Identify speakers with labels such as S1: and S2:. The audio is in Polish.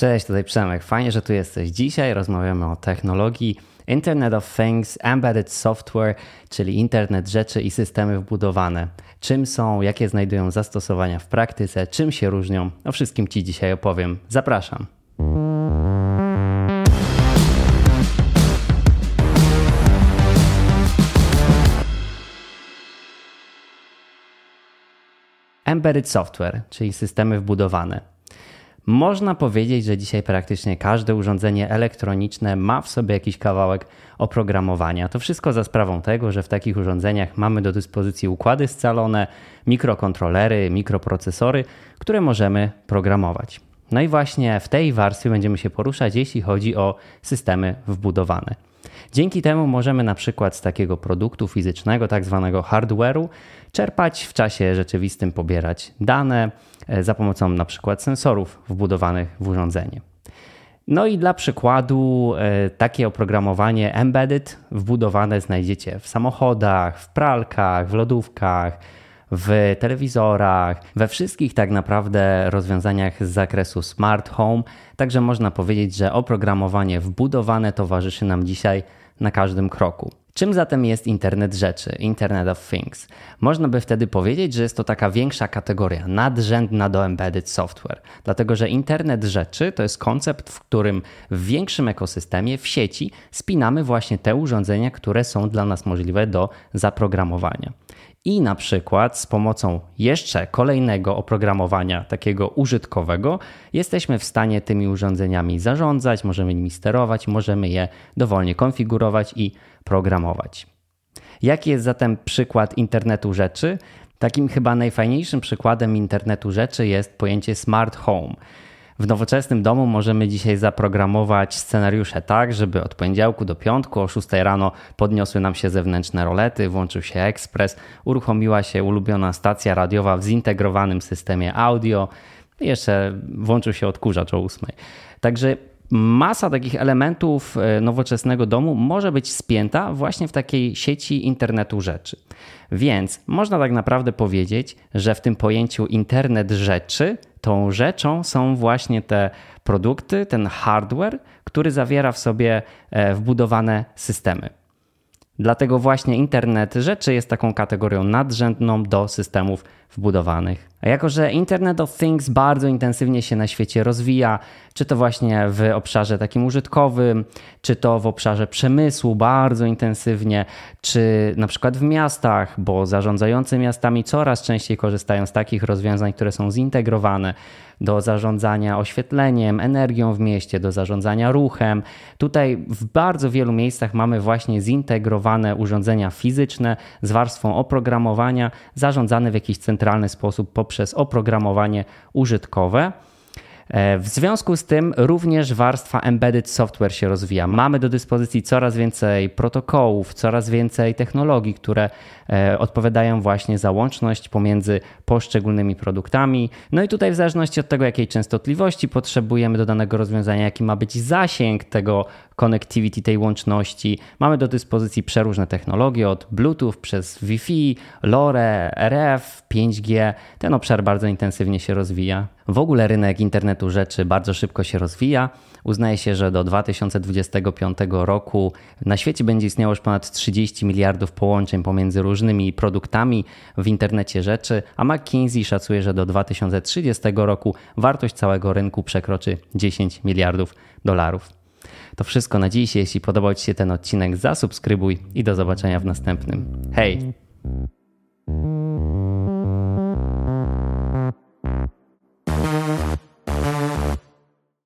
S1: Cześć, tutaj Przemek. Fajnie, że tu jesteś. Dzisiaj rozmawiamy o technologii Internet of Things, Embedded Software, czyli internet rzeczy i systemy wbudowane. Czym są, jakie znajdują zastosowania w praktyce, czym się różnią. O wszystkim Ci dzisiaj opowiem. Zapraszam. Embedded Software, czyli systemy wbudowane. Można powiedzieć, że dzisiaj praktycznie każde urządzenie elektroniczne ma w sobie jakiś kawałek oprogramowania. To wszystko za sprawą tego, że w takich urządzeniach mamy do dyspozycji układy scalone, mikrokontrolery, mikroprocesory, które możemy programować. No i właśnie w tej warstwie będziemy się poruszać, jeśli chodzi o systemy wbudowane. Dzięki temu możemy na przykład z takiego produktu fizycznego, tak zwanego hardware'u, czerpać w czasie rzeczywistym, pobierać dane e, za pomocą na przykład sensorów wbudowanych w urządzenie. No i dla przykładu e, takie oprogramowanie embedded wbudowane znajdziecie w samochodach, w pralkach, w lodówkach, w telewizorach, we wszystkich tak naprawdę rozwiązaniach z zakresu smart home. Także można powiedzieć, że oprogramowanie wbudowane towarzyszy nam dzisiaj na każdym kroku. Czym zatem jest Internet Rzeczy, Internet of Things? Można by wtedy powiedzieć, że jest to taka większa kategoria, nadrzędna do embedded software, dlatego że Internet Rzeczy to jest koncept, w którym w większym ekosystemie, w sieci, spinamy właśnie te urządzenia, które są dla nas możliwe do zaprogramowania. I na przykład z pomocą jeszcze kolejnego oprogramowania, takiego użytkowego, jesteśmy w stanie tymi urządzeniami zarządzać, możemy nimi sterować, możemy je dowolnie konfigurować i programować. Jaki jest zatem przykład internetu rzeczy? Takim chyba najfajniejszym przykładem internetu rzeczy jest pojęcie smart home. W nowoczesnym domu możemy dzisiaj zaprogramować scenariusze tak, żeby od poniedziałku do piątku o 6 rano podniosły nam się zewnętrzne rolety, włączył się ekspres, uruchomiła się ulubiona stacja radiowa w zintegrowanym systemie audio jeszcze włączył się odkurzacz o 8. Także masa takich elementów e, nowoczesnego domu może być spięta właśnie w takiej sieci internetu rzeczy. Więc można tak naprawdę powiedzieć, że w tym pojęciu internet rzeczy tą rzeczą są właśnie te produkty, ten hardware, który zawiera w sobie e, wbudowane systemy. Dlatego właśnie internet rzeczy jest taką kategorią nadrzędną do systemów wbudowanych. A jako, że Internet of Things bardzo intensywnie się na świecie rozwija, czy to właśnie w obszarze takim użytkowym, czy to w obszarze przemysłu bardzo intensywnie, czy na przykład w miastach, bo zarządzający miastami coraz częściej korzystają z takich rozwiązań, które są zintegrowane do zarządzania oświetleniem, energią w mieście, do zarządzania ruchem. Tutaj w bardzo wielu miejscach mamy właśnie zintegrowane urządzenia fizyczne z warstwą oprogramowania, zarządzane w jakiś centralny sposób poprzez oprogramowanie użytkowe. E, w związku z tym również warstwa embedded software się rozwija. Mamy do dyspozycji coraz więcej protokołów, coraz więcej technologii, które e, odpowiadają właśnie za łączność pomiędzy poszczególnymi produktami. No i tutaj w zależności od tego, jakiej częstotliwości potrzebujemy do danego rozwiązania, jaki ma być zasięg tego connectivity, tej łączności, mamy do dyspozycji przeróżne technologie od Bluetooth przez Wi-Fi, RF, 5G. Ten obszar bardzo intensywnie się rozwija. W ogóle rynek internetu rzeczy bardzo szybko się rozwija. Uznaje się, że do 2025 roku na świecie będzie istniało już ponad 30 miliardów połączeń pomiędzy różnymi produktami w internecie rzeczy, a McKinsey szacuje, że do 2030 roku wartość całego rynku przekroczy 10 miliardów dolarów. To wszystko na dziś. Jeśli podobał Ci się ten odcinek, zasubskrybuj i do zobaczenia w następnym. Hej!